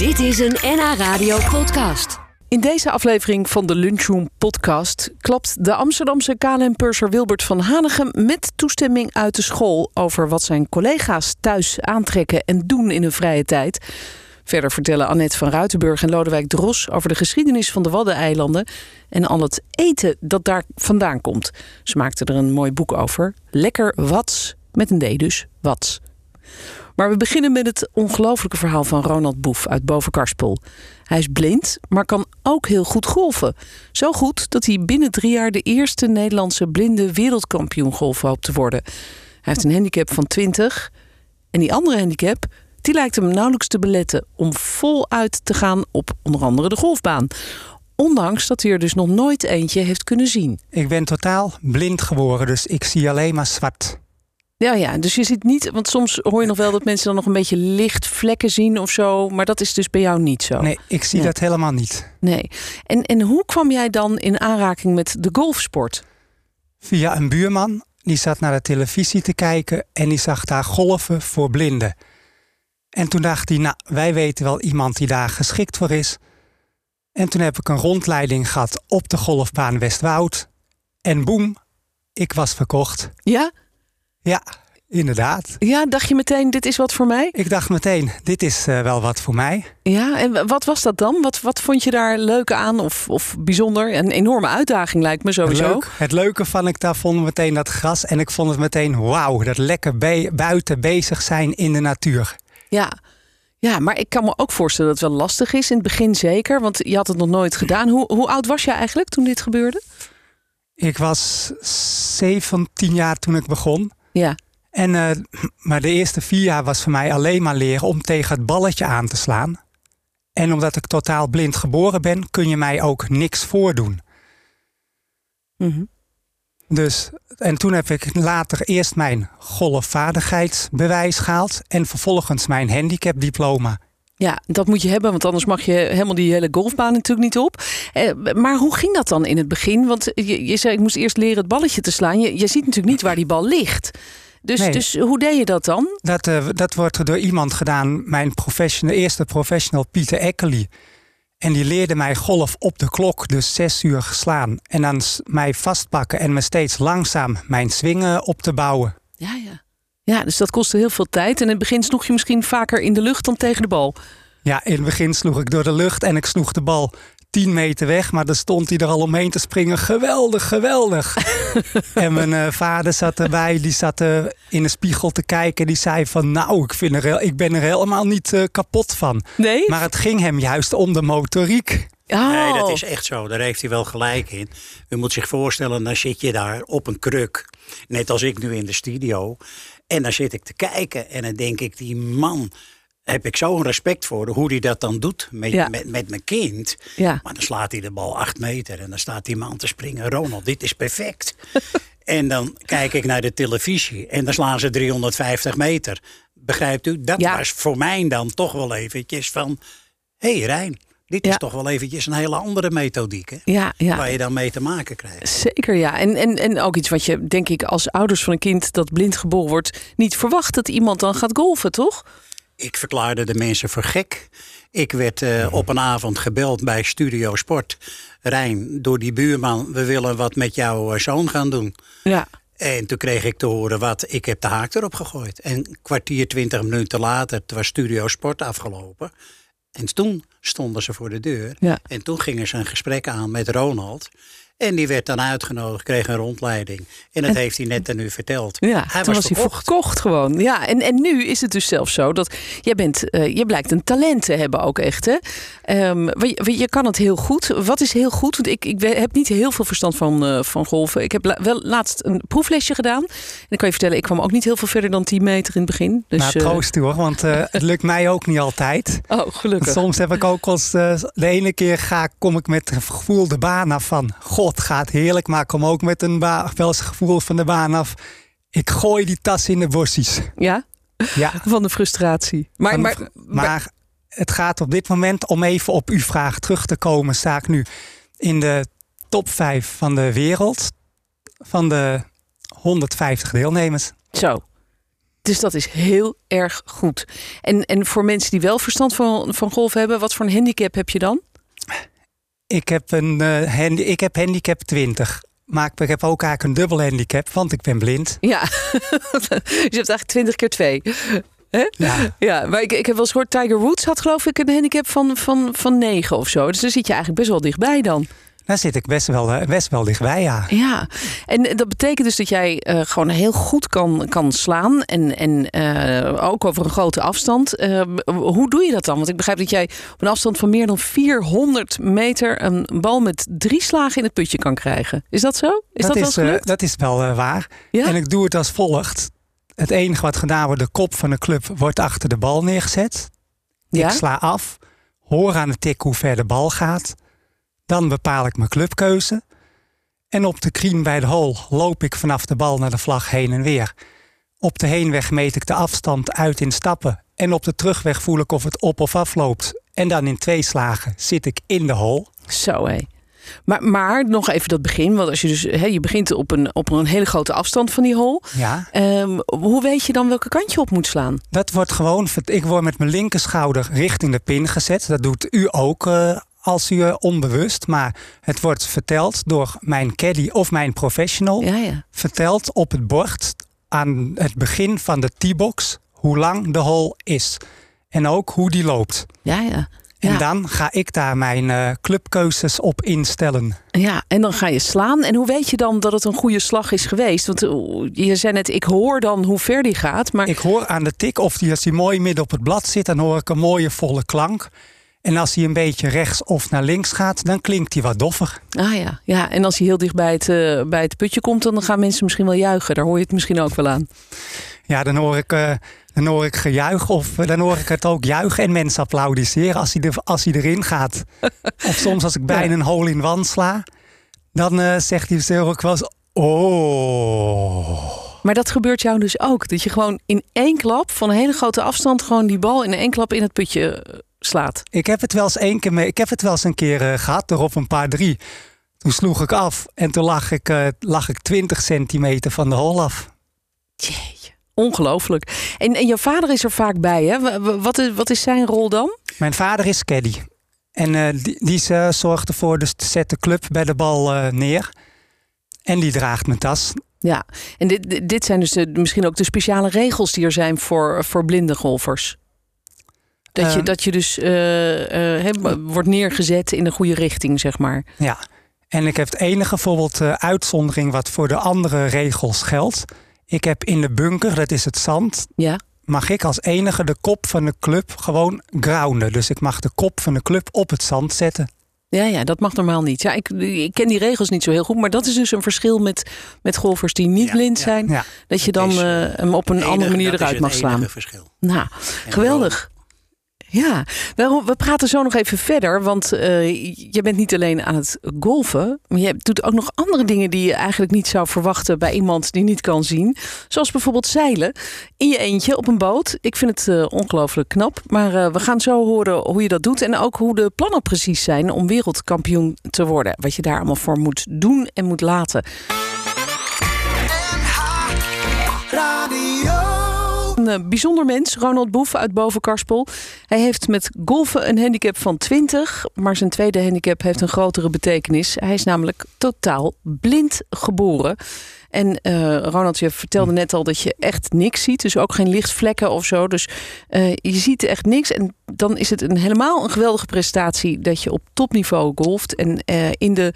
Dit is een NH Radio podcast. In deze aflevering van de Lunchroom podcast klapt de Amsterdamse KLM-purser Wilbert van Hanegem met toestemming uit de school over wat zijn collega's thuis aantrekken en doen in hun vrije tijd. Verder vertellen Annette van Ruitenburg en Lodewijk Dros over de geschiedenis van de Waddeneilanden en al het eten dat daar vandaan komt. Ze maakten er een mooi boek over. Lekker Wats, met een D dus, Wats. Maar we beginnen met het ongelofelijke verhaal van Ronald Boef uit Bovenkarspel. Hij is blind, maar kan ook heel goed golven. Zo goed dat hij binnen drie jaar de eerste Nederlandse blinde wereldkampioen golven hoopt te worden. Hij heeft een handicap van 20. En die andere handicap, die lijkt hem nauwelijks te beletten om voluit te gaan op onder andere de golfbaan. Ondanks dat hij er dus nog nooit eentje heeft kunnen zien. Ik ben totaal blind geworden, dus ik zie alleen maar zwart. Ja, ja, dus je ziet niet, want soms hoor je nog wel dat mensen dan nog een beetje licht vlekken zien of zo, maar dat is dus bij jou niet zo. Nee, ik zie Nee. dat helemaal niet. Nee. En, en hoe kwam jij dan in aanraking met de golfsport? Via een buurman, die zat naar de televisie te kijken en die zag daar golven voor blinden. En toen dacht hij, nou, wij weten wel iemand die daar geschikt voor is. En toen heb ik een rondleiding gehad op de golfbaan Westwoud. En boem, ik was verkocht. Ja? Ja, inderdaad. Ja, dacht je meteen, dit is wat voor mij? Ik dacht meteen, dit is eh, wel wat voor mij. Ja, en wat was dat dan? Wat, wat vond je daar leuk aan of, of bijzonder? Een enorme uitdaging lijkt me sowieso. Leuk. Het leuke van ik daar vond meteen dat gras. En ik vond het meteen wauw, dat lekker be- buiten bezig zijn in de natuur. Ja. ja, maar ik kan me ook voorstellen dat het wel lastig is. In het begin zeker, want je had het nog nooit gedaan. Hoe, hoe oud was je eigenlijk toen dit gebeurde? Ik was 17 jaar toen ik begon. Ja, En, eh, maar de eerste vier jaar was voor mij alleen maar leren om tegen het balletje aan te slaan. En omdat ik totaal blind geboren ben, kun je mij ook niks voordoen. Mhm. Dus, en toen heb ik later eerst mijn golfvaardigheidsbewijs gehaald en vervolgens mijn handicapdiploma. Ja, dat moet je hebben, want anders mag je helemaal die hele golfbaan natuurlijk niet op. Eh, maar hoe ging dat dan in het begin? Want je, je zei, ik moest eerst leren het balletje te slaan. Je, je ziet natuurlijk niet waar die bal ligt. Dus, Nee. dus hoe deed je dat dan? Dat, eh, dat wordt door iemand gedaan, mijn professional, eerste professional Pieter Eckerly. En die leerde mij golf op de klok, dus zes uur slaan. En dan mij vastpakken en me steeds langzaam mijn swingen op te bouwen. Ja, ja. Ja, dus dat kostte heel veel tijd. En in het begin sloeg je misschien vaker in de lucht dan tegen de bal. Ja, in het begin sloeg ik door de lucht en ik sloeg de bal 10 meter weg. Maar dan stond hij er al omheen te springen. Geweldig, geweldig. en mijn eh, vader zat erbij, die zat eh, in de spiegel te kijken. Die zei van nou, ik, vind er, heel- ik ben er helemaal niet eh, kapot van. Nee? Maar het ging hem juist om de motoriek. oh. Nee, dat is echt zo. Daar heeft hij wel gelijk in. U moet zich voorstellen, dan zit je daar op een kruk. Net als ik nu in de studio. En dan zit ik te kijken en dan denk ik, die man... Heb ik zo'n respect voor hoe hij dat dan doet met, Ja. met, met mijn kind. Ja. Maar dan slaat hij de bal acht meter en dan staat die man te springen. Ronald, dit is perfect. en dan kijk ik naar de televisie en dan slaan ze 350 meter. Begrijpt u? Dat Ja. was voor mij dan toch wel eventjes van... Hé hey Rijn, dit is Ja. toch wel eventjes een hele andere methodiek. Hè? Ja, ja. Waar je dan mee te maken krijgt. Zeker ja. En, en, en ook iets wat je, denk ik, als ouders van een kind dat blind geboren wordt, niet verwacht dat iemand dan gaat golfen, toch? Ik verklaarde de mensen voor gek. Ik werd eh, op een avond gebeld bij Studio Sport. Rijn, door die buurman, we willen wat met jouw eh, zoon gaan doen. Ja. En toen kreeg ik te horen wat, ik heb de haak erop gegooid. En kwartier, twintig minuten later, toen was Studio Sport afgelopen. En toen stonden ze voor de deur. Ja. En toen gingen ze een gesprek aan met Ronald. En die werd dan uitgenodigd, kreeg een rondleiding. En dat heeft hij net aan u verteld. Ja, hij toen was, was hij verkocht. verkocht gewoon. Ja, en, en nu is het dus zelfs zo dat jij bent, eh, je blijkt een talent te hebben ook echt. Hè? Ehm, je, je kan het heel goed. Wat is heel goed? Want ik, ik heb niet heel veel verstand van, eh, van golven. Ik heb la- wel laatst een proeflesje gedaan. En ik kan je vertellen, ik kwam ook niet heel veel verder dan 10 meter in het begin. Dus, nou, eh, troost u hoor, want eh, het lukt mij ook niet altijd. oh, gelukkig. Soms heb ik ook als de ene keer ga, kom ik met het gevoel de baan af van God gaat heerlijk, maar ik kom ook met een wel eens het gevoel van de baan af. Ik gooi die tas in de bossies. Ja, Ja, van de frustratie. Maar, maar, maar het gaat op dit moment om even op uw vraag terug te komen. Sta ik nu in de top 5 van de wereld van de 150 deelnemers. zo. Dus dat is heel erg goed. En, en voor mensen die wel verstand van, van golf hebben, wat voor een handicap heb je dan? Ik heb, een, uh, handi ik heb handicap 20. Maar ik heb ook eigenlijk een dubbel handicap, want ik ben blind. Ja, je hebt eigenlijk 20 keer 2. Ja. ja, maar ik, ik heb wel eens gehoord, Tiger Woods had geloof ik een handicap van, van, van 9 of zo. Dus daar zit je eigenlijk best wel dichtbij dan. Daar zit ik best wel, eh, best wel dichtbij, ja. Ja, en dat betekent dus dat jij uh, gewoon heel goed kan, kan slaan. En, en uh, ook over een grote afstand. Uh, hoe doe je dat dan? Want ik begrijp dat jij op een afstand van meer dan 400 meter... een bal met drie slagen in het putje kan krijgen. Is dat zo? Is dat, dat, wel is, dat is wel waar. Ja? En ik doe het als volgt. Het enige wat gedaan wordt, de kop van de club wordt achter de bal neergezet. Ja? Ik sla af, hoor aan de tik hoe ver de bal gaat... Dan bepaal ik mijn clubkeuze. En op de green bij de hole loop ik vanaf de bal naar de vlag heen en weer. Op de heenweg meet ik de afstand uit in stappen. En op de terugweg voel ik of het op of af loopt. En dan in twee slagen zit ik in de hole. Zo hé. Maar, maar nog even dat begin. Want als je dus he, je begint op een, op een hele grote afstand van die hole. Ja. Um, hoe weet je dan welke kant je op moet slaan? Dat wordt gewoon. Ik word met mijn linkerschouder richting de pin gezet. Dat doet u ook uh, als u onbewust, maar het wordt verteld door mijn caddy of mijn professional. Ja, ja. Verteld op het bord aan het begin van de T-box hoe lang de hole is. En ook hoe die loopt. Ja, ja. En dan ga ik daar mijn uh, clubkeuzes op instellen. Ja, en dan ga je slaan. En hoe weet je dan dat het een goede slag is geweest? Want je zei net, ik hoor dan hoe ver die gaat. Maar... Ik hoor aan de tik of die als die mooi midden op het blad zit, dan hoor ik een mooie volle klank. En als hij een beetje rechts of naar links gaat, dan klinkt hij wat doffer. Ah ja, ja. en als hij heel dicht bij het, uh, bij het putje komt, dan gaan mensen misschien wel juichen. Daar hoor je het misschien ook wel aan. Ja, dan hoor ik, uh, dan hoor ik gejuich of uh, dan hoor ik het ook juichen en mensen applaudisseren als hij, er, als hij erin gaat. of soms als ik bijna een hole in wand sla, dan zegt hij zo ook wel eens, oh... Maar dat gebeurt jou dus ook. Dat je gewoon in één klap, van een hele grote afstand, gewoon die bal in één klap in het putje slaat. Ik heb het wel eens één keer mee. Ik heb het wel eens een keer uh, gehad, erop een paar drie. Toen sloeg ik af en toen lag ik, uh, lag ik 20 centimeter van de hol af. Jeetje, ongelooflijk. En, en jouw vader is er vaak bij, hè? Wat is, wat is zijn rol dan? Mijn vader is caddy. En uh, die, die zorgt ervoor, dus zet de club bij de bal neer. En die draagt mijn tas. Ja, en dit, dit zijn dus de, misschien ook de speciale regels die er zijn voor, voor blinde golfers. Dat, je, ehm. dat je dus uh, uh, wordt neergezet in de goede richting, zeg maar. Ja, en ik heb het enige bijvoorbeeld uh, uitzondering wat voor de andere regels geldt. Ik heb in de bunker, dat is het zand, ja. mag ik als enige de kop van de club gewoon grounden. Dus ik mag de kop van de club op het zand zetten. Ja, ja, dat mag normaal niet. Ja, ik, ik, ken die regels niet zo heel goed, maar dat is dus een verschil met, met golfers die niet blind zijn. Ja, dat je dan hem op een andere manier eruit mag slaan. Verschil. Nou, geweldig. Ja, we, we praten zo nog even verder. Want uh, je bent niet alleen aan het golven. Maar je doet ook nog andere dingen die je eigenlijk niet zou verwachten bij iemand die niet kan zien. Zoals bijvoorbeeld zeilen in je eentje op een boot. Ik vind het uh, ongelooflijk knap. Maar uh, we gaan zo horen hoe je dat doet. En ook hoe de plannen precies zijn om wereldkampioen te worden. Wat je daar allemaal voor moet doen en moet laten. Een bijzonder mens, Ronald Boef uit Bovenkarspel. Hij heeft met golfen een handicap van 20, maar zijn tweede handicap heeft een grotere betekenis. Hij is namelijk totaal blind geboren. En uh, Ronald, je vertelde net al dat je echt niks ziet. Dus ook geen lichtvlekken of zo. Dus uh, je ziet echt niks. En dan is het een, helemaal een geweldige prestatie dat je op topniveau golft. En uh, in de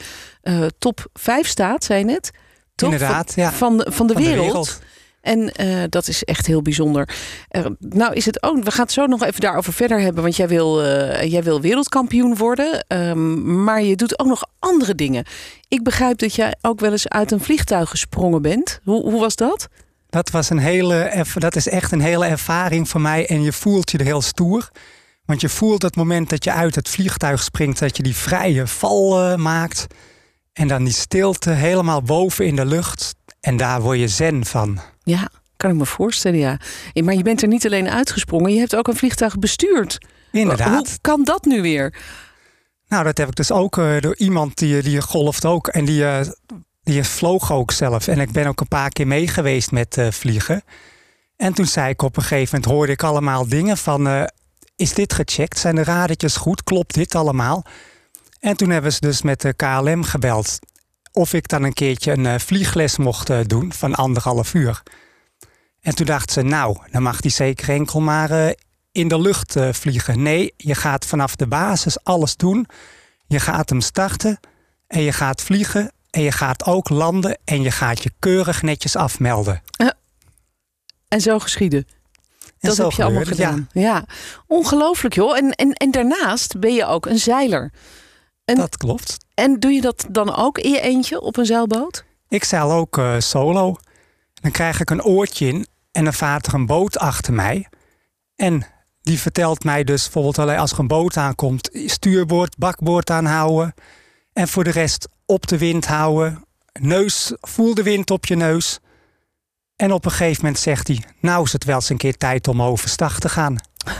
top 5 staat, zei net. Toch? Inderdaad, ja. Van, van, de, van wereld. de wereld. En uh, dat is echt heel bijzonder. Uh, nou is het ook, we gaan het zo nog even daarover verder hebben. Want jij wil, uh, jij wil wereldkampioen worden. Um, maar je doet ook nog andere dingen. Ik begrijp dat jij ook wel eens uit een vliegtuig gesprongen bent. Hoe, hoe was dat? Dat, was een hele, dat is echt een hele ervaring voor mij. En je voelt je er heel stoer. Want je voelt het moment dat je uit het vliegtuig springt, dat je die vrije val maakt. En dan die stilte helemaal boven in de lucht. En daar word je zen van. Ja, kan ik me voorstellen, ja. Maar je bent er niet alleen uitgesprongen, je hebt ook een vliegtuig bestuurd. Inderdaad. Hoe kan dat nu weer? Nou, dat heb ik dus ook uh, door iemand die, die golft ook. En die, uh, die vloog ook zelf. En ik ben ook een paar keer mee geweest met uh, vliegen. En toen zei ik op een gegeven moment, hoorde ik allemaal dingen van... eh, is dit gecheckt? Zijn de radertjes goed? Klopt dit allemaal? En toen hebben ze dus met de KLM gebeld... of ik dan een keertje een eh, vliegles mocht eh, doen van anderhalf uur. En toen dacht ze, nou, dan mag die zeker enkel maar eh, in de lucht vliegen. Nee, je gaat vanaf de basis alles doen. Je gaat hem starten en je gaat vliegen... en je gaat ook landen en je gaat je keurig netjes afmelden. En zo geschieden. En dat zo heb je allemaal gebeurde gedaan. Ja, ongelooflijk joh. En, en, en daarnaast ben je ook een zeiler. En- Dat klopt. En doe je dat dan ook in je eentje op een zeilboot? Ik zeil ook eh, solo. Dan krijg ik een oortje in en dan vaart er een boot achter mij. En die vertelt mij dus bijvoorbeeld alleen als er een boot aankomt... stuurboord, bakboord aanhouden. En voor de rest op de wind houden. Neus, voel de wind op je neus. En op een gegeven moment zegt hij... nou is het wel eens een keer tijd om overstag te gaan.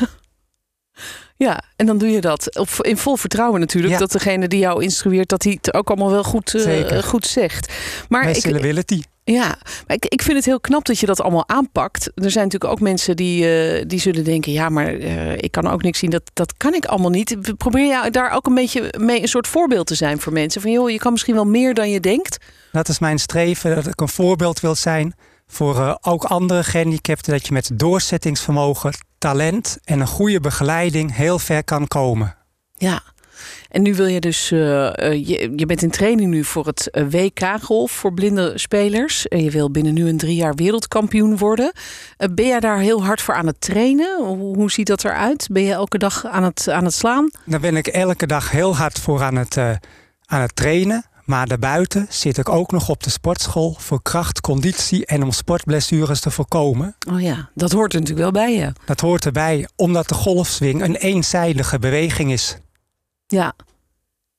Ja, en dan doe je dat. Op, in vol vertrouwen natuurlijk. Ja. Dat degene die jou instrueert, dat hij het ook allemaal wel goed, eh, goed zegt. Maar Wij ik, die. Ja, maar ik, ik vind het heel knap dat je dat allemaal aanpakt. Er zijn natuurlijk ook mensen die, eh, die zullen denken... ja, maar eh, ik kan ook niks zien, dat, dat kan ik allemaal niet. Probeer je daar ook een beetje mee een soort voorbeeld te zijn voor mensen. Van joh, je kan misschien wel meer dan je denkt. Dat is mijn streven, dat ik een voorbeeld wil zijn voor ook andere gehandicapten. Dat je met doorzettingsvermogen, talent en een goede begeleiding heel ver kan komen. Ja. En nu wil je dus, eh, eh, je, je bent in training nu voor het eh, WK Golf voor blinde spelers. En je wil binnen nu een drie jaar wereldkampioen worden. Ben jij daar heel hard voor aan het trainen? Hoe, hoe ziet dat eruit? Ben je elke dag aan het, aan het slaan? Daar ben ik elke dag heel hard voor aan het, aan het trainen. Maar daarbuiten zit ik ook nog op de sportschool voor kracht, conditie en om sportblessures te voorkomen. Oh ja, dat hoort er natuurlijk wel bij je. Dat hoort erbij omdat de golfswing een eenzijdige beweging is. Ja.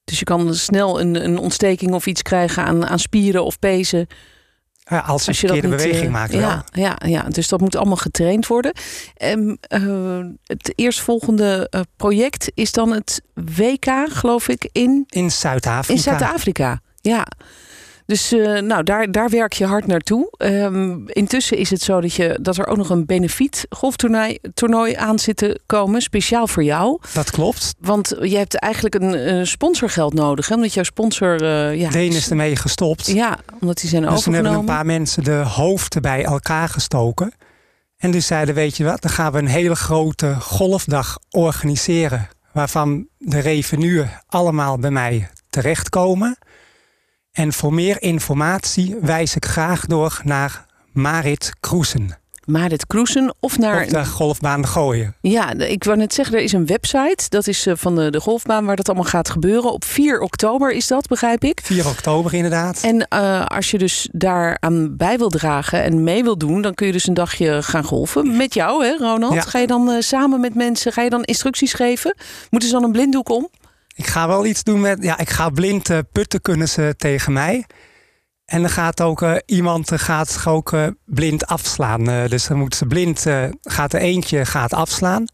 Dus je kan snel een, een ontsteking of iets krijgen aan, aan spieren of pezen. Eh, als je een dat verkeerde niet, beweging eh, maakt wel. ja, ja, ja, dus dat moet allemaal getraind worden. Ehm, eh, het eerstvolgende eh, project is dan het WK, geloof ik, in, In Zuid-Afrika. in Zuid-Afrika. Ja. Dus eh, nou, daar, daar werk je hard naartoe. Ehm, intussen is het zo dat, je, dat er ook nog een benefiet golftoernooi toernooi aan zit te komen, speciaal voor jou. Dat klopt. Want je hebt eigenlijk een sponsorgeld nodig, hè? omdat jouw sponsor... eh ja, Deen is ermee gestopt. Ja, omdat die zijn Dus toen hebben overgenomen. een paar mensen de hoofden bij elkaar gestoken. En dus zeiden, weet je wat, dan gaan we een hele grote golfdag organiseren. Waarvan de revenuen allemaal bij mij terechtkomen. En voor meer informatie wijs ik graag door naar Marit Kroesen. Marit Kroesen of naar... Op de golfbaan de Gooien. Ja, ik wou net zeggen, er is een website. Dat is eh, van de, de golfbaan waar dat allemaal gaat gebeuren. Op 4 oktober is dat, begrijp ik. 4 oktober inderdaad. En eh, als je dus daaraan bij wil dragen en mee wil doen... dan kun je dus een dagje gaan golfen. Met jou, hè Ronald? Ja. Ga je dan eh, samen met mensen, ga je dan instructies geven? Moeten ze dan een blinddoek om? Ik ga wel iets doen met. Ja, ik ga blind eh, putten kunnen ze tegen mij. En dan gaat ook eh, iemand eh, gaat ook blind afslaan. Dus dan moet ze blind, gaat er eentje gaat afslaan.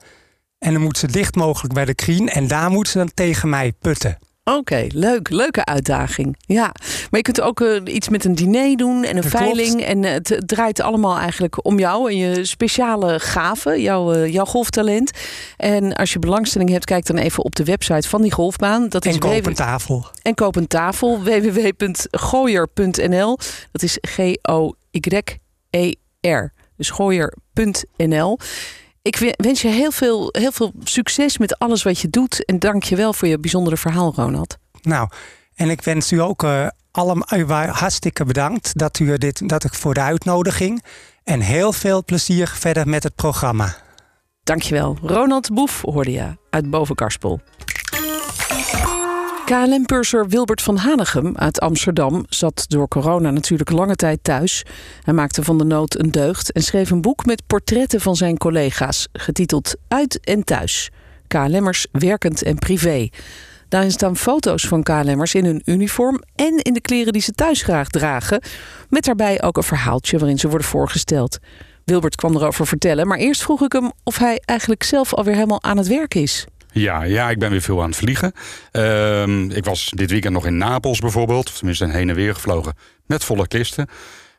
En dan moet ze dicht mogelijk bij de green. En daar moet ze dan tegen mij putten. Oké, leuk. Leuke uitdaging. Ja, maar je kunt ook eh, iets met een diner doen en een Dat klopt. veiling. En eh, het, draait allemaal eigenlijk om jou en je speciale gaven, jouw, eh, jouw golftalent. En als je belangstelling hebt, kijk dan even op de website van die golfbaan. Dat is En koop www een tafel. en koop een tafel. www.gooier.nl Dat is G-O-Y-E-R. Dus gooier.nl Ik we- wens je heel veel, heel veel succes met alles wat je doet. En dank je wel voor je bijzondere verhaal, Ronald. Nou, en ik wens u ook eh, allemaal hartstikke bedankt dat, u dit, dat ik voor de uitnodiging. En heel veel plezier verder met het programma. Dankjewel. Ronald Boef hoorde je uit Bovenkarspel. KLM-purser Wilbert van Hanegem uit Amsterdam zat door corona natuurlijk lange tijd thuis. Hij maakte van de nood een deugd en schreef een boek met portretten van zijn collega's, getiteld Uit en Thuis. KLM'ers werkend en privé. Daarin staan foto's van KLM'ers in hun uniform en in de kleren die ze thuis graag dragen. Met daarbij ook een verhaaltje waarin ze worden voorgesteld. Wilbert kwam erover vertellen, maar eerst vroeg ik hem of hij eigenlijk zelf alweer helemaal aan het werk is. Ja, ja, ik ben weer veel aan het vliegen. Ehm, ik was dit weekend nog in Napels bijvoorbeeld. Of tenminste heen en weer gevlogen met volle kisten.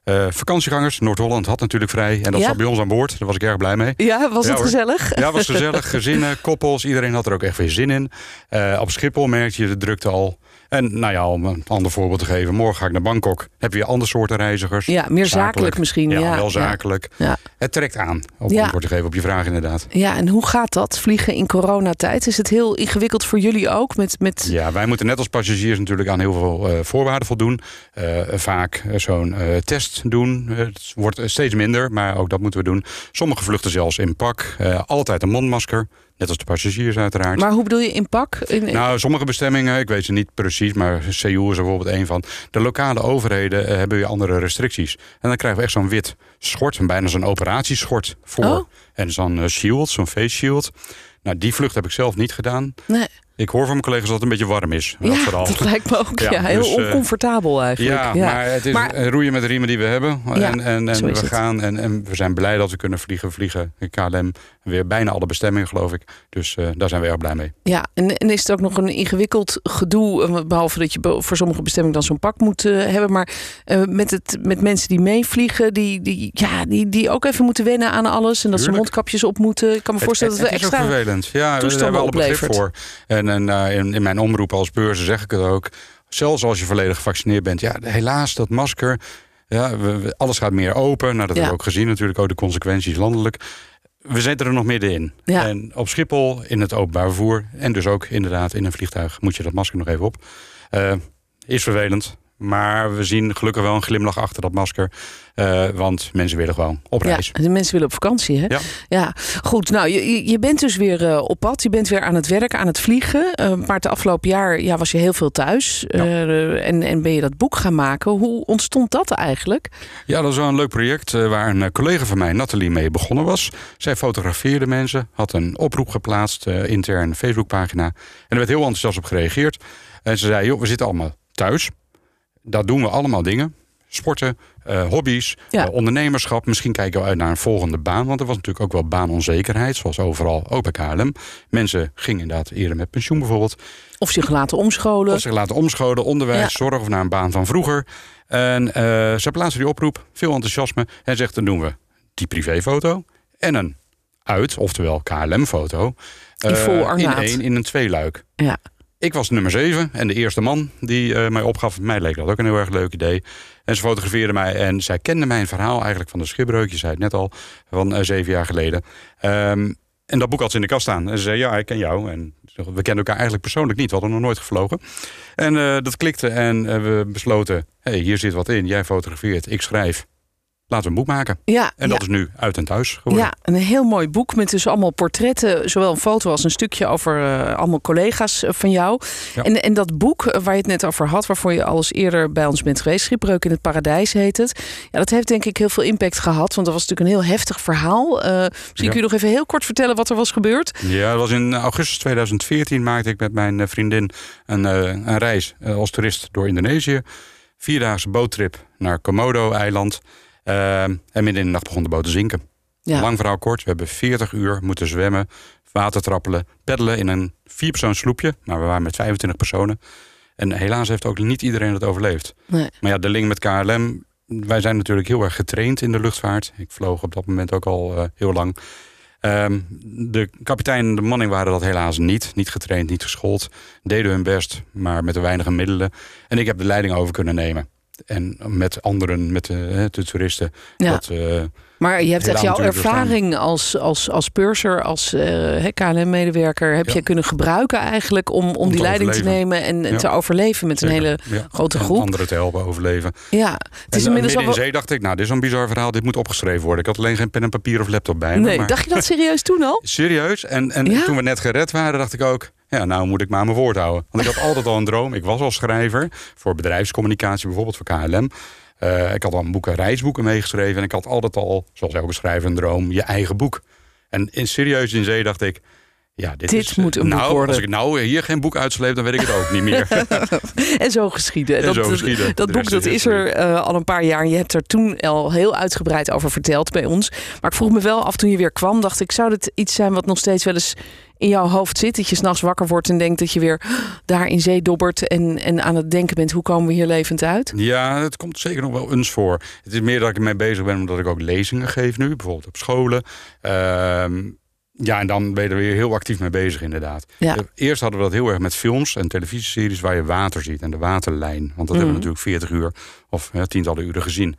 Eh, vakantiegangers, Noord-Holland had natuurlijk vrij. En dat Ja? zat bij ons aan boord. Daar was ik erg blij mee. Ja, was Ja, het gezellig? Ja, was gezellig. Gezinnen, koppels, iedereen had er ook echt weer zin in. Eh, op Schiphol merkte je de drukte al. En nou ja, om een ander voorbeeld te geven. Morgen ga ik naar Bangkok. Heb je andere soorten reizigers. Ja, meer zakelijk misschien, Ja, ja, wel zakelijk. Ja. Het trekt aan. Om Ja. antwoord te geven op je vraag inderdaad. Ja, en hoe gaat dat, vliegen in coronatijd? Is het heel ingewikkeld voor jullie ook? Met, met... Ja, wij moeten net als passagiers natuurlijk aan heel veel eh, voorwaarden voldoen. Eh, vaak eh, zo'n test doen. Het wordt steeds minder, maar ook dat moeten we doen. Sommige vluchten zelfs in pak. Altijd een mondmasker. Net als de passagiers uiteraard. Maar hoe bedoel je in pak? In, in- Nou, sommige bestemmingen, ik weet ze niet precies, maar Seoul is er bijvoorbeeld één van. De lokale overheden eh, hebben weer andere restricties. En dan krijgen we echt zo'n wit schort, een bijna zo'n operatieschort voor. Oh. En zo'n eh, shield, zo'n face shield. Nou, die vlucht heb ik zelf niet gedaan. nee. Ik hoor van mijn collega's dat het een beetje warm is. Ja, vooral. dat lijkt me ook. Ja, Ja, heel dus, eh, oncomfortabel eigenlijk. Ja, Ja, maar het is Maar- roeien met de riemen die we hebben. Ja, en en, en we is gaan en, en we zijn blij dat we kunnen vliegen. Vliegen KLM weer bijna alle bestemmingen, geloof ik. Dus eh, daar zijn we erg blij mee. Ja, en, en is het ook nog een ingewikkeld gedoe, eh, behalve dat je voor sommige bestemmingen dan zo'n pak moet hebben, maar met, het, met mensen die meevliegen, die, die, ja, die, die ook even moeten wennen aan alles en dat ze mondkapjes op moeten. Ik kan me voorstellen het, dat we het is extra... ook vervelend. Ja, daar hebben we alle begrip voor. En, en eh, in, in mijn omroep als beurzen zeg ik het ook. Zelfs als je volledig gevaccineerd bent. Ja, helaas, dat masker. Ja, we- we- alles gaat meer open. Nou, dat Ja. hebben we ook gezien natuurlijk. Ook de consequenties landelijk. We zitten er nog middenin. Ja. En op Schiphol, in het openbaar vervoer... en dus ook inderdaad in een vliegtuig... moet je dat masker nog even op. Eh, is vervelend. Maar we zien gelukkig wel een glimlach achter dat masker. Eh, want mensen willen gewoon op Ja, reis. de mensen willen op vakantie, hè? Ja. ja. Goed, nou, je- je, bent dus weer eh, op pad. Je bent weer aan het werken, aan het vliegen. Eh, maar het afgelopen jaar ja, was je heel veel thuis. Ja. En, en ben je dat boek gaan maken. Hoe ontstond dat eigenlijk? Ja, dat is wel een leuk project waar een collega van mij, Nathalie, mee begonnen was. Zij fotografeerde mensen, had een oproep geplaatst, intern Facebookpagina. En er werd heel enthousiast op gereageerd. En ze zei, joh, we zitten allemaal thuis. Daar doen we allemaal dingen. Sporten, eh, hobby's, Ja. eh, ondernemerschap. Misschien kijken we uit naar een volgende baan. Want er was natuurlijk ook wel baanonzekerheid, zoals overal, ook bij KLM. Mensen gingen inderdaad eerder met pensioen bijvoorbeeld. Of zich laten omscholen? Of zich laten omscholen, onderwijs, Ja. zorg of naar een baan van vroeger. En eh, ze plaatsen die oproep, veel enthousiasme. En zegt, dan doen we die privéfoto en een uit, oftewel KLM-foto. In vol in één, in een tweeluik. Ja. Ik was nummer 7 en de eerste man die eh, mij opgaf. Mij leek dat ook een heel erg leuk idee. En ze fotografeerde mij en zij kende mijn verhaal eigenlijk van de schipbreuk. Je zei het net al, van eh, zeven jaar geleden. Ehm, en dat boek had ze in de kast staan. En ze zei, ja, ik ken jou. En we kenden elkaar eigenlijk persoonlijk niet. We hadden nog nooit gevlogen. En eh, dat klikte en we besloten... hey, hier zit wat in. Jij fotografeert, ik schrijf. Laten we een boek maken. Ja, En dat ja. is nu uit en thuis geworden. Ja, een heel mooi boek met dus allemaal portretten. Zowel een foto als een stukje over eh, allemaal collega's eh, van jou. Ja. En, en dat boek eh, waar je het net over had, waarvoor je al eens eerder bij ons bent geweest, Schipbreuk in het Paradijs heet het. Ja, dat heeft denk ik heel veel impact gehad, want dat was natuurlijk een heel heftig verhaal. Eh, misschien kun je nog even heel kort vertellen wat er was gebeurd. Ja, dat was in augustus 2014 maakte ik met mijn vriendin een, een reis als toerist door Indonesië. Vierdaagse boottrip naar Komodo-eiland. Eh, en midden in de nacht begon de boot te zinken. Ja. Lang verhaal kort, we hebben 40 uur moeten zwemmen, watertrappelen, peddelen in een vierpersoons sloepje. Maar we waren met 25 personen. En helaas heeft ook niet iedereen het overleefd. Nee. Maar ja, de link met KLM. Wij zijn natuurlijk heel erg getraind in de luchtvaart. Ik vloog op dat moment ook al eh, heel lang. Ehm, de kapitein en de manning waren dat helaas niet. Niet getraind, niet geschoold. Deden hun best, maar met de weinige middelen. En ik heb de leiding over kunnen nemen. En met anderen, met de, de toeristen. Ja. Dat, eh, Maar je hebt echt jouw ervaring als, als, als purser, als eh, KLM-medewerker, heb Ja. je kunnen gebruiken eigenlijk om, om, die te leiding te nemen en, en Ja. te overleven met een hele grote En groep. anderen te helpen overleven. Ja, het is en, eh, inmiddels al in zee dacht ik, nou, dit is zo'n bizar verhaal. Dit moet opgeschreven worden. Ik had alleen geen pen en papier of laptop bij me. Nee, maar- dacht je dat serieus toen al? Serieus? En, en toen we net gered waren, dacht ik ook... ja, nou moet ik maar mijn woord houden. Want ik had altijd al een droom. Ik was al schrijver voor bedrijfscommunicatie, bijvoorbeeld voor KLM. Eh, ik had al boeken, reisboeken meegeschreven. En ik had altijd al, zoals elke schrijver, een droom, je eigen boek. En in serieus in zee dacht ik... Ja, dit, Dit is, moet een boek nou, worden. Als ik nou hier geen boek uitsleep, dan weet ik het ook niet meer. En zo geschieden. En dat, zo geschieden. dat boek dat is er eh, al een paar jaar. Je hebt er toen al heel uitgebreid over verteld bij ons. Maar ik vroeg me wel af toen je weer kwam. Dacht ik, zou dit iets zijn wat nog steeds wel eens in jouw hoofd zit? Dat je s'nachts wakker wordt en denkt dat je weer daar in zee dobbert. En, en aan het denken bent, hoe komen we hier levend uit? Ja, het komt zeker nog wel eens voor. Het is meer dat ik ermee bezig ben omdat ik ook lezingen geef nu, bijvoorbeeld op scholen. Ehm, ja, en dan ben je er weer heel actief mee bezig, inderdaad. Ja. Eh, Eerst hadden we dat heel erg met films en televisieseries waar je water ziet en de waterlijn. Want dat hebben we natuurlijk 40 uur of tientallen uren gezien.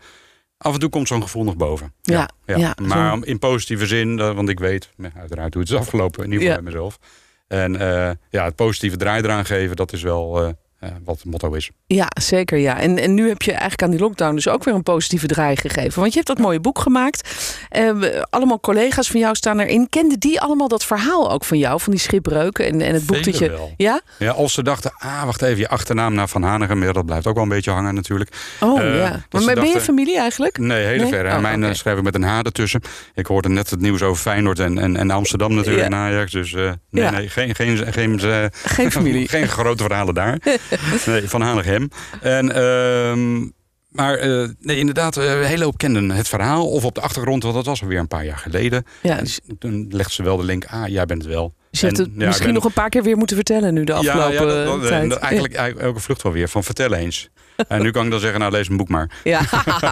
Af en toe komt zo'n gevoel nog boven. Ja, ja, maar in positieve zin, eh, want ik weet ja, uiteraard hoe het is afgelopen, in ieder geval bij mezelf. En eh, ja, het positieve draai eraan geven, dat is wel eh, wat het motto is. Ja, zeker ja. En, en nu heb je eigenlijk aan die lockdown dus ook weer een positieve draai gegeven. Want je hebt dat mooie boek gemaakt. Eh, allemaal collega's van jou staan erin. Kenden die allemaal dat verhaal ook van jou? Van die schipbreuken en, en het boek dat je... wel. Ja? Ja, als ze dachten, ah, wacht even, je achternaam naar Van Hanegem, dat blijft ook wel een beetje hangen natuurlijk. Oh Eh, ja. Maar ben je familie eigenlijk? Nee, hele Nee? ver. hè. Oh, Mijn eh, schrijf ik met een H ertussen. Ik hoorde net het nieuws over Feyenoord en, en, en Amsterdam natuurlijk Ja. en Ajax. Dus nee, Ja. nee, geen, geen, geen, eh, Geen familie. geen grote verhalen daar. nee, Van Hanegem. En... ehm, maar eh, nee, inderdaad, eh, een hele hoop kenden het verhaal. Of op de achtergrond, want dat was alweer een paar jaar geleden. Ja, En toen legde ze wel de link, ah, jij bent het wel. Dus je hebt het ja, misschien ben- nog een paar keer weer moeten vertellen nu de afgelopen ja, ja, dat, dat- tijd. eigenlijk elke vlucht wel weer, van vertel eens. en nu kan ik dan zeggen, nou lees een boek maar. Ja,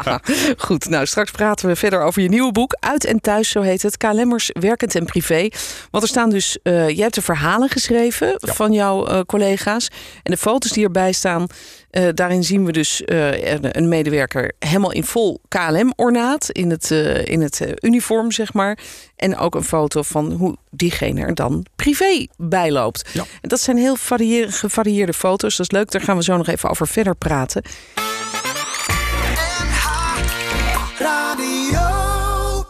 goed. Nou, straks praten we verder over je nieuwe boek. Uit en thuis, zo heet het. KLM'ers, werkend en privé. Want er staan dus... eh jij hebt de verhalen geschreven van jouw eh, collega's. En de foto's die erbij staan... eh, daarin zien we dus eh, een- medewerker helemaal in vol KLM-ornaat. In het, eh, in het uniform, zeg maar. En ook een foto van hoe diegene er dan privé bij loopt. Ja. En dat zijn heel varieer- gevarieerde foto's. Dat is leuk. Daar gaan we zo nog even over verder praten.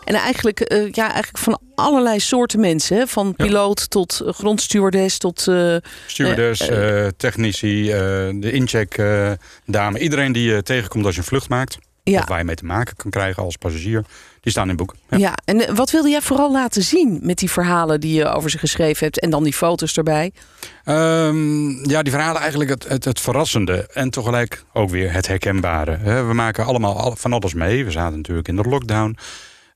En eigenlijk, eh, ja, eigenlijk van allerlei soorten mensen. Hè? Van Ja. piloot tot grondstewardess tot... Stewardess, eh, technici, de incheck dame. Iedereen die je tegenkomt als je een vlucht maakt. ja, Of waar je mee te maken kan krijgen als passagier. Die staan in het boek. ja. Ja. en wat wilde jij vooral laten zien met die verhalen die je over ze geschreven hebt? En dan die foto's erbij. Ehm, ja, die verhalen eigenlijk het, het, het verrassende. En tegelijk ook weer het herkenbare. We maken allemaal al- van alles mee. We zaten natuurlijk in de lockdown.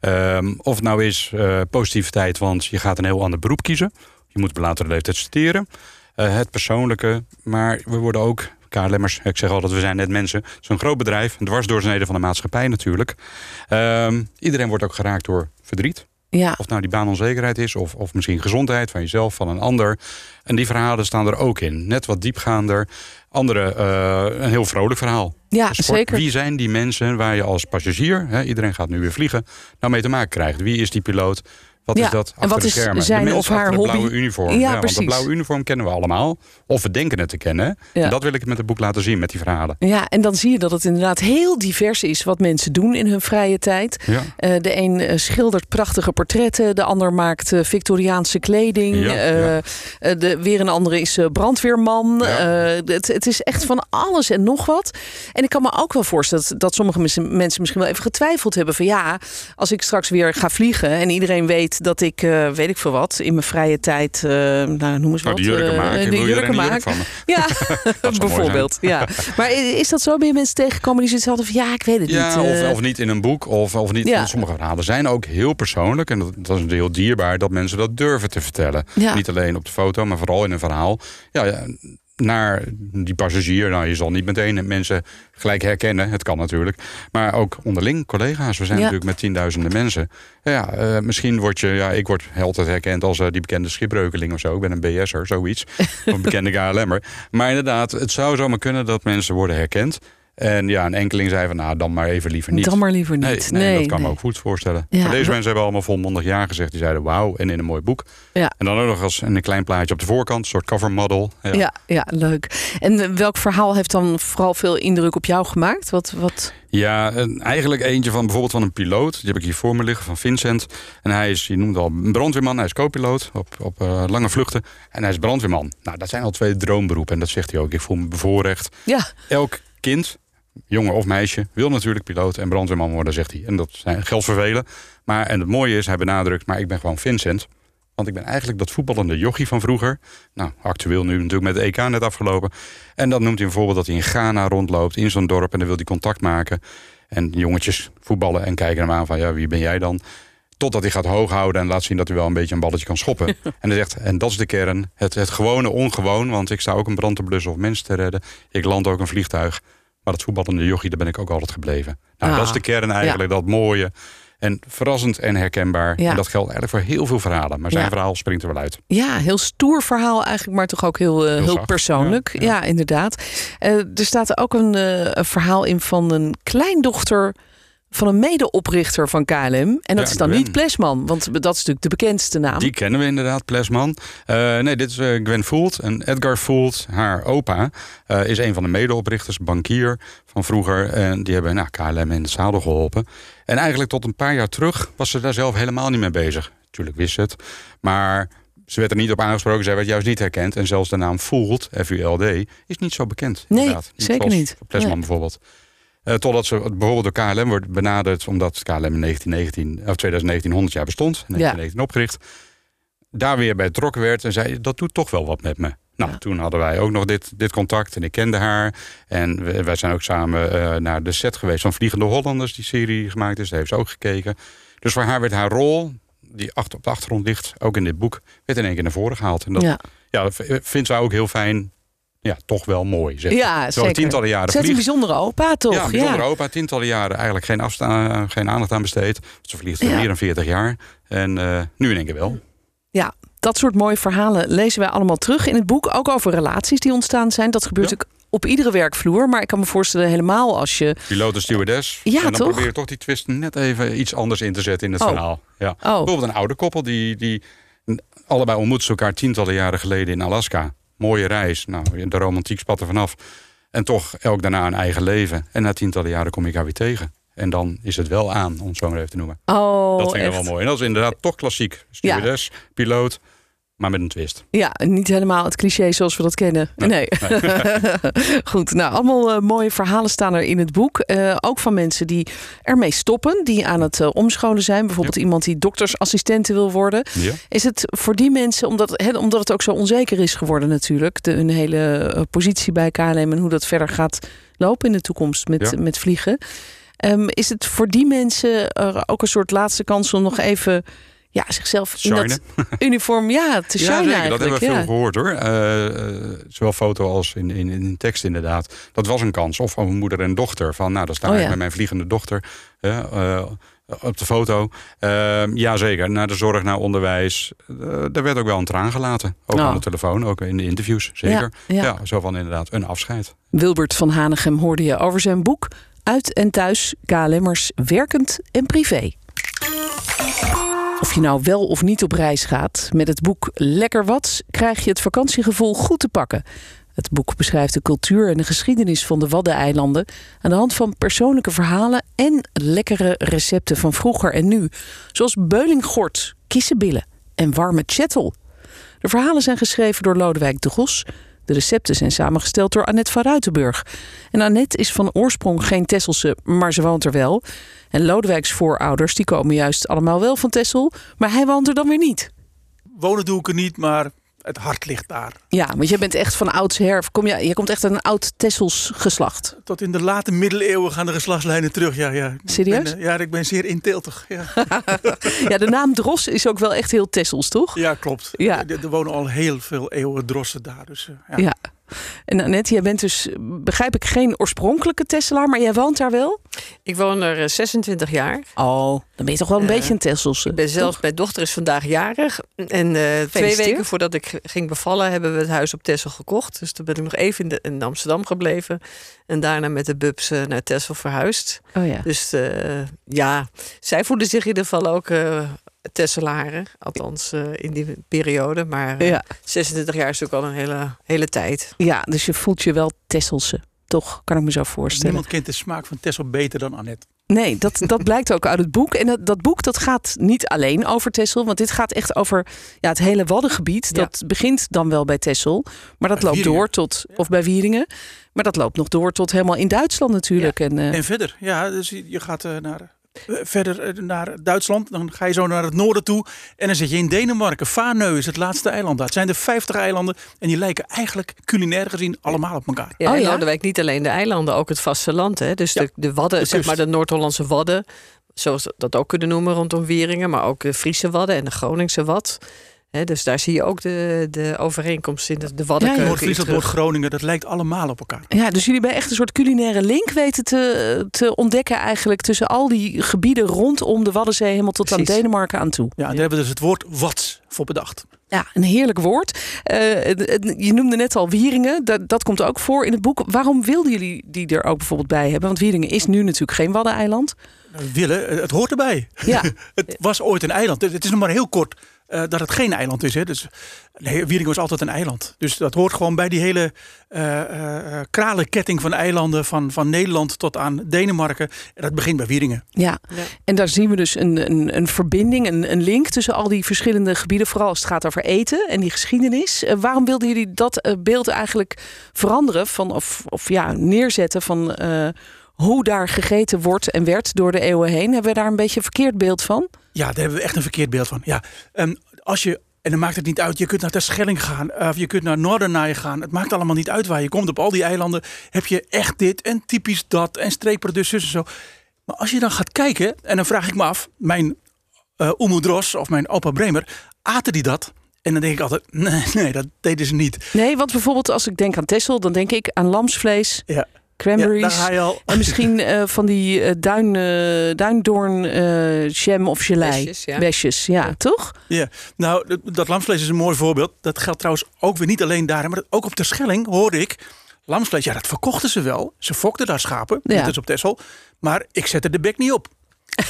Ehm, of het nou is eh, positiviteit, want je gaat een heel ander beroep kiezen. Je moet op latere leeftijd studeren. Eh, het persoonlijke. Maar we worden ook KLM'ers. Ik zeg altijd, we zijn net mensen. Het is een groot bedrijf. Een dwarsdoorsnede van de maatschappij natuurlijk. Ehm, iedereen wordt ook geraakt door verdriet. Ja, Of nou die baanonzekerheid is, of, of misschien gezondheid van jezelf, van een ander. En die verhalen staan er ook in. Net wat diepgaander. Andere, eh, een heel vrolijk verhaal. ja sport. zeker. Wie zijn die mensen waar je als passagier, hè, iedereen gaat nu weer vliegen, nou mee te maken krijgt? Wie is die piloot? Wat Ja, is dat en achter wat de is schermen? zijn de of haar hobby? blauwe uniform. Ja, want dat blauwe uniform kennen we allemaal. Of we denken het te kennen. Ja. En dat wil ik met het boek laten zien, met die verhalen. Ja, en dan zie je dat het inderdaad heel divers is wat mensen doen in hun vrije tijd. Eh, de een eh, schildert prachtige portretten, de ander maakt eh, Victoriaanse kleding. De, weer een andere is brandweerman. Het, het is echt van alles en nog wat. En ik kan me ook wel voorstellen dat, dat sommige mensen misschien wel even getwijfeld hebben van ja, als ik straks weer ga vliegen en iedereen weet dat ik, eh, weet ik veel wat, in mijn vrije tijd, eh, nou noem eens Nou, wat. jurken eh, maken. de jurken jurk maken. van? Ja, bijvoorbeeld. Ja. Maar is dat zo? Ben je mensen tegengekomen die zoiets hadden van ja, ik weet het Ja, niet. of, eh, of niet in een boek. Of, of niet. Ja. Sommige verhalen zijn ook heel persoonlijk. En dat, dat is heel dierbaar dat mensen dat durven te vertellen. Ja. Niet alleen op de foto, maar vooral in een verhaal. Ja, ja, naar die passagier. Nou, je zal niet meteen mensen gelijk herkennen. Het kan natuurlijk. Maar ook onderling, collega's. We zijn Ja. natuurlijk met tienduizenden mensen. Ja, eh, misschien word je... Ja, ik word altijd herkend als eh, die bekende schipbreukeling of zo. Ik ben een BS'er, zoiets. of een bekende KLM'er. Maar inderdaad, het zou zomaar kunnen dat mensen worden herkend. En ja, een enkeling zei van, nou, dan maar even liever niet. Dan maar liever Nee, niet. nee, dat kan nee. me ook goed voorstellen. Ja, maar deze mensen hebben allemaal volmondig ja gezegd. Die zeiden wauw en in een mooi boek. Ja. En dan ook nog als een klein plaatje op de voorkant. Een soort cover model. Ja. Ja. Ja, leuk. En eh, welk verhaal heeft dan vooral veel indruk op jou gemaakt? Wat, wat... Ja, eigenlijk eentje van bijvoorbeeld van een piloot. Die heb ik hier voor me liggen, van Vincent. En hij is, je noemt al, een brandweerman. Hij is co-piloot op, op eh, lange vluchten. En hij is brandweerman. Nou, dat zijn al twee droomberoepen. En dat zegt hij ook. Ik voel me bevoorrecht. Ja, Elk kind, jongen of meisje, wil natuurlijk piloot en brandweerman worden, zegt hij. En dat zijn, geldt voor velen. Maar, en het mooie is, hij benadrukt, maar ik ben gewoon Vincent. Want ik ben eigenlijk dat voetballende jochie van vroeger. Nou, actueel nu natuurlijk met de EK net afgelopen. En dan noemt hij bijvoorbeeld dat hij in Ghana rondloopt, in zo'n dorp. En dan wil hij contact maken. En jongetjes voetballen en kijken hem aan van, ja, wie ben jij dan? Totdat hij gaat hoog houden en laat zien dat hij wel een beetje een balletje kan schoppen. en hij zegt, en dat is de kern, het, het gewone ongewoon. Want ik sta ook een brand te blussen of mensen te redden. Ik land ook een vliegtuig. Maar dat voetballende jochie, daar ben ik ook altijd gebleven. Nou, Ah, dat is de kern eigenlijk, dat mooie. En verrassend en herkenbaar. Ja. En dat geldt eigenlijk voor heel veel verhalen. Maar zijn Ja. verhaal springt er wel uit. Ja, heel stoer verhaal eigenlijk, maar toch ook heel, eh, heel, persoonlijk. Ja, ja, ja. inderdaad. Eh, er staat ook een, eh, een verhaal in van een kleindochter van een medeoprichter van KLM. En dat Ja, is dan Gwen. niet Plesman, want dat is natuurlijk de bekendste naam. Die kennen we inderdaad, Plesman. Eh, nee, dit is eh, Gwen Foult. En Edgar Foult, haar opa, eh, is een van de medeoprichters, bankier van vroeger. En die hebben nou, KLM in het zadel geholpen. En eigenlijk tot een paar jaar terug was ze daar zelf helemaal niet mee bezig. Natuurlijk wist ze het. Maar ze werd er niet op aangesproken. Zij werd juist niet herkend. En zelfs de naam Foult, F-U-L-D, is niet zo bekend. Nee, inderdaad. zeker niet. Plesman bijvoorbeeld. Eh, totdat ze bijvoorbeeld door KLM wordt benaderd, omdat KLM in 1919, of 2019 100 jaar bestond, in 1919 opgericht. Daar weer bij betrokken werd en zei: Dat doet toch wel wat met me. Nou, Ja. toen hadden wij ook nog dit, dit contact en ik kende haar. En we- wij zijn ook samen eh, naar de set geweest van Vliegende Hollanders, die serie gemaakt is. Daar heeft ze ook gekeken. Dus voor haar werd haar rol, die achter, op de achtergrond ligt, ook in dit boek, werd in één keer naar voren gehaald. En dat, ja. ja, vindt zij ook heel fijn. Ja, toch wel mooi. Zeg. ja Zo tientallen jaren Zet een bijzondere opa, toch? Ja, een bijzondere opa. Tientallen jaren eigenlijk geen, geen aandacht aan besteed. Ze vliegt Ja. meer dan 40 jaar. En eh, nu in één keer wel. Ja, dat soort mooie verhalen lezen wij allemaal terug in het boek. Ook over relaties die ontstaan zijn. Dat gebeurt Ja. natuurlijk op iedere werkvloer. Maar ik kan me voorstellen helemaal als je... Piloot en stewardess. Ja, en dan toch? probeer je toch die twist net even iets anders in te zetten in het Oh. verhaal. Ja. Oh, Bijvoorbeeld een oude koppel die, die allebei ontmoeten ze elkaar tientallen jaren geleden in Alaska. Mooie reis. Nou, de romantiek spat er vanaf. En toch elk daarna een eigen leven. En na tientallen jaren kom je elkaar weer tegen. En dan is het wel aan, om het zo maar even te noemen. oh dat vind ik echt. wel mooi. En dat is inderdaad toch klassiek. Stewardess, piloot, maar met een twist. Ja, niet helemaal het cliché zoals we dat kennen. Nee. Goed, nou, allemaal eh, mooie verhalen staan er in het boek. Eh, ook van mensen die ermee stoppen, die aan het eh, omscholen zijn. Bijvoorbeeld iemand die doktersassistente wil worden. Ja. Is het voor die mensen, omdat, omdat het ook zo onzeker is geworden natuurlijk, de, hun hele positie bij KLM en hoe dat verder gaat lopen in de toekomst met, Ja. met vliegen. Ehm, is het voor die mensen ook een soort laatste kans om nog even ja, zichzelf in Shinen. dat uniform ja, te shinen Ja, zeker. Dat hebben we ja. veel gehoord hoor. Eh, eh, zowel foto als in, in, in tekst inderdaad. Dat was een kans. Of van moeder en dochter. Van nou, dan sta Oh, ik ja. met mijn vliegende dochter eh, eh, op de foto. Uh, ja, zeker. Naar de zorg, naar onderwijs. Uh, daar werd ook wel een traan gelaten. Ook Oh. aan de telefoon, ook in de interviews. Zeker. Ja, ja. Ja, zo van inderdaad een afscheid. Wilbert van Hanegem hoorde je over zijn boek Uit en Thuis KLM'ers werkend en privé. Of je nou wel of niet op reis gaat, met het boek Lekker Wat krijg je het vakantiegevoel goed te pakken. Het boek beschrijft de cultuur en de geschiedenis van de Waddeneilanden aan de hand van persoonlijke verhalen en lekkere recepten van vroeger en nu, zoals beulinggort, kissenbillen en warme chattel. De verhalen zijn geschreven door Lodewijk de Gos. De recepten zijn samengesteld door Annette van Ruitenburg. En Annette is van oorsprong geen Tesselse, maar ze woont er wel. En Lodewijks voorouders die komen juist allemaal wel van Tessel, maar hij woont er dan weer niet. Wonen doe ik er niet, maar het hart ligt daar. Ja, want je bent echt van oudsher. Kom je, je komt echt uit een oud Tessels geslacht. Tot in de late middeleeuwen gaan de geslachtslijnen terug. Ja, ja. Ik Serieus? ben, eh, ja, ik ben zeer inteeltig. Ja, Ja, de naam Dros is ook wel echt heel Tessels, toch? ja klopt. Ja. Er, er wonen al heel veel eeuwen drossen daar. Dus, eh, ja. Ja. En Annette, jij bent dus, begrijp ik, geen oorspronkelijke Tesselaar, maar jij woont daar wel? Ik woon er eh, 26 jaar. Oh, dan ben je toch wel een Ja. beetje een Tesselse. Ik ben zelfs, toch? mijn dochter is vandaag jarig. En eh, twee weken voordat ik ging bevallen, hebben we het huis op Texel gekocht. Dus toen ben ik nog even in, de, in Amsterdam gebleven. En daarna met de bubs eh, naar Texel verhuisd. Oh ja. Dus eh, ja, zij voelden zich in ieder geval ook Tesselaren. Althans, eh, in die periode. Maar eh, Ja. 26 jaar is natuurlijk al een hele, hele tijd. ja, dus je voelt je wel Tesselse. Toch, kan ik me zo voorstellen. Niemand kent de smaak van Tessel beter dan Annette. Nee, dat, dat blijkt ook uit het boek. En dat, dat boek dat gaat niet alleen over Texel. Want dit gaat echt over ja, het hele Waddengebied. Ja. Dat begint dan wel bij Texel. Maar dat Bij loopt Wieringen. door tot... Of bij Wieringen. Maar dat loopt nog door tot helemaal in Duitsland natuurlijk. En, eh, En verder, ja, dus je gaat naar verder eh, naar Duitsland. Dan ga je zo naar het noorden toe. En dan zit je in Denemarken. Faarneu is het laatste eiland daar. Het zijn er 50 eilanden. En die lijken eigenlijk culinair gezien allemaal op elkaar. Ja, Oh ja? Lodewijk niet alleen de eilanden, ook het vasteland. Hè? Dus Ja, de, de Wadden, de zeg maar de Noord-Hollandse Wadden. Zoals we dat ook kunnen noemen rondom Wieringen. Maar ook de Friese Wadden en de Groningse Wad. Dus daar zie je ook de, de overeenkomst in de, de Waddenkeuken. in Noord-Friesland. Noord-Groningen, dat lijkt allemaal op elkaar. Ja, dus jullie hebben echt een soort culinaire link weten te, te ontdekken eigenlijk tussen al die gebieden rondom de Waddenzee helemaal tot aan. Denemarken aan toe. Ja, daar hebben we dus het woord wat voor bedacht. Ja, een heerlijk woord. Eh, je noemde net al Wieringen, dat, dat komt ook voor in het boek. Waarom wilden jullie die er ook bijvoorbeeld bij hebben? Want Wieringen is nu natuurlijk geen Waddeneiland. Willen, eh, het hoort erbij. Ja, Het was ooit een eiland. Het is nog maar heel kort eh, dat het geen eiland is. Hè. Dus, nee, Wieringen was altijd een eiland. Dus dat hoort gewoon bij die hele eh, eh, eh, kralenketting van eilanden. Van, van Nederland tot aan Denemarken. En dat begint bij Wieringen. ja. Ja. En daar zien we dus een, een, een verbinding, een, een link tussen al die verschillende gebieden. Vooral als het gaat over eten en die geschiedenis. Waarom wilden jullie dat beeld eigenlijk veranderen? Van, of, of ja, neerzetten van eh, hoe daar gegeten wordt en werd door de eeuwen heen? Hebben we daar een beetje een verkeerd beeld van? Ja, daar hebben we echt een verkeerd beeld van. Ja, ehm, als je, en dan maakt het niet uit, je kunt naar Terschelling gaan. Of je kunt naar Noordernaai gaan. Het maakt allemaal niet uit waar je komt. Op al die eilanden heb je echt dit en typisch dat. En streekproduct zus en zo. Maar als je dan gaat kijken, en dan vraag ik me af. Mijn Dros of mijn opa Bremer, aten die dat? En dan denk ik altijd, nee, nee, dat deden ze niet. Nee, want bijvoorbeeld als ik denk aan Texel, dan denk ik aan lamsvlees, ja cranberries. al. En misschien eh, van die eh, duin, eh, duindoorn eh, jam of gelei. Besjes, ja. Toch? Ja, nou, dat, dat lamsvlees is een mooi voorbeeld. Dat geldt trouwens ook weer niet alleen daar, maar ook op de Schelling hoorde ik. Lamsvlees, ja, dat verkochten ze wel. Ze fokten daar schapen, Ja. net als op Texel. Maar ik zette de bek niet op.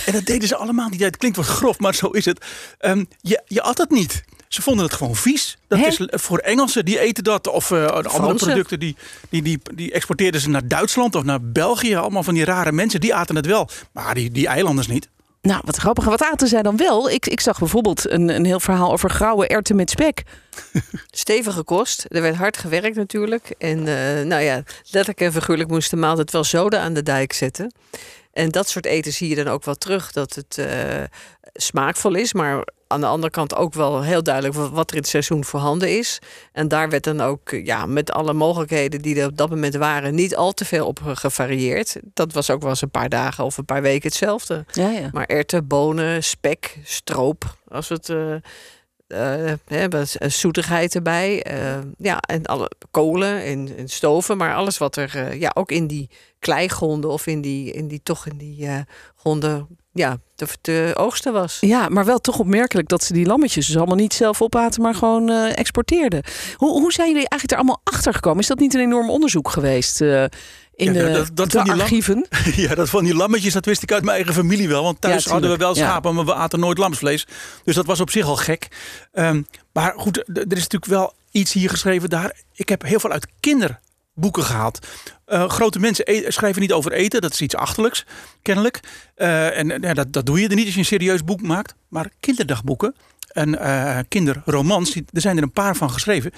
En dat deden ze allemaal niet. Het klinkt wat grof, maar zo is het. Ehm, je, je at het niet. Ze vonden het gewoon vies. Dat is voor Engelsen, die eten dat. Of eh, andere Fransen. producten, die, die, die, die exporteerden ze naar Duitsland of naar België. Allemaal van die rare mensen, die aten het wel. Maar die, die eilanders niet. Nou, wat grappig. Wat aten zij dan wel? Ik, ik zag bijvoorbeeld een, een heel verhaal over grauwe erwten met spek. Stevige kost. Er werd hard gewerkt natuurlijk. En eh, nou ja, letterlijk en figuurlijk moest de maaltijd wel zoden aan de dijk zetten. En dat soort eten zie je dan ook wel terug. Dat het eh, smaakvol is, maar aan de andere kant ook wel heel duidelijk wa- wat er in het seizoen voorhanden is. En daar werd dan ook eh, ja, met alle mogelijkheden die er op dat moment waren, niet al te veel op gevarieerd. Dat was ook wel eens een paar dagen of een paar weken hetzelfde. Ja, ja. Maar erwten, bonen, spek, stroop, als het eh, eh, hebben, een zoetigheid erbij. eh, ja, en alle kolen en, en stoven, maar alles wat er eh, ja, ook in die kleigronden of in die, in die toch in die eh gronden ja, te, te oogsten was. Ja, maar wel toch opmerkelijk dat ze die lammetjes dus allemaal niet zelf opaten, maar gewoon eh, exporteerden. Hoe, hoe zijn jullie eigenlijk er allemaal achter gekomen? Is dat niet een enorm onderzoek geweest eh, in Ja, de, dat- dat de van lam- archieven? Ja, dat van die lammetjes, dat wist ik uit mijn eigen familie wel. Want thuis Ja, hadden we wel ja. schapen, maar we aten nooit lamsvlees. Dus dat was op zich al gek. Ehm, maar goed, er is natuurlijk wel iets hier geschreven daar. Ik heb heel veel uit kinderboeken gehaald. Eh, grote mensen e- schrijven niet over eten, dat is iets achterlijks, kennelijk. Eh, en ja, dat, dat doe je er niet als je een serieus boek maakt. Maar kinderdagboeken en eh, kinderromans, die- er zijn er een paar van geschreven.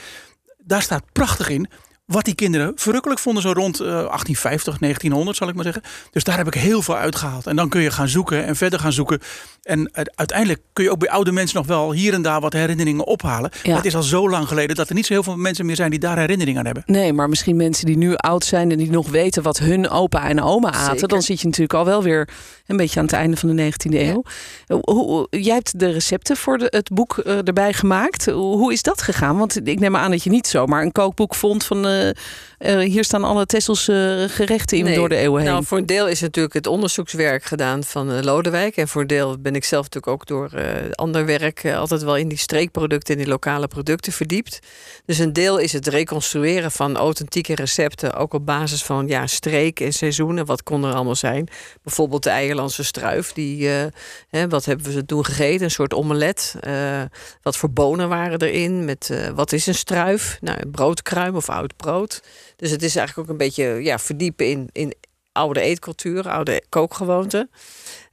Daar staat prachtig in wat die kinderen verrukkelijk vonden, zo rond eh, 1850, 1900 zal ik maar zeggen. Dus daar heb ik heel veel uitgehaald. En dan kun je gaan zoeken en verder gaan zoeken. En eh, uiteindelijk kun je ook bij oude mensen nog wel hier en daar wat herinneringen ophalen. Ja. Maar het is al zo lang geleden dat er niet zo heel veel mensen meer zijn die daar herinneringen aan hebben. Nee, maar misschien mensen die nu oud zijn en die nog weten wat hun opa en oma aten. Zeker. Dan zit je natuurlijk al wel weer een beetje aan het einde van de 19e eeuw. Hoe, hoe- jij hebt de recepten voor de, het boek eh, erbij gemaakt. Hoe, hoe is dat gegaan? Want ik neem aan dat je niet zomaar een kookboek vond van eh, eh, hier staan alle Tesselse gerechten in Nee. door de eeuwen heen. Nou, voor een deel is natuurlijk het onderzoekswerk gedaan van eh, Lodewijk. En voor een deel ben ik zelf natuurlijk ook door eh, ander werk eh, altijd wel in die streekproducten en die lokale producten verdiept. Dus een deel is het reconstrueren van authentieke recepten. Ook op basis van ja, streek en seizoenen. Wat kon er allemaal zijn? Bijvoorbeeld de Eierlandse struif. Die, eh, hè, wat hebben we toen gegeten? Een soort omelet. Eh, wat voor bonen waren erin? Met, eh, wat is een struif? Nou, een broodkruim of oud brood. Dus het is eigenlijk ook een beetje ja, verdiepen in, in oude eetcultuur, oude kookgewoonten.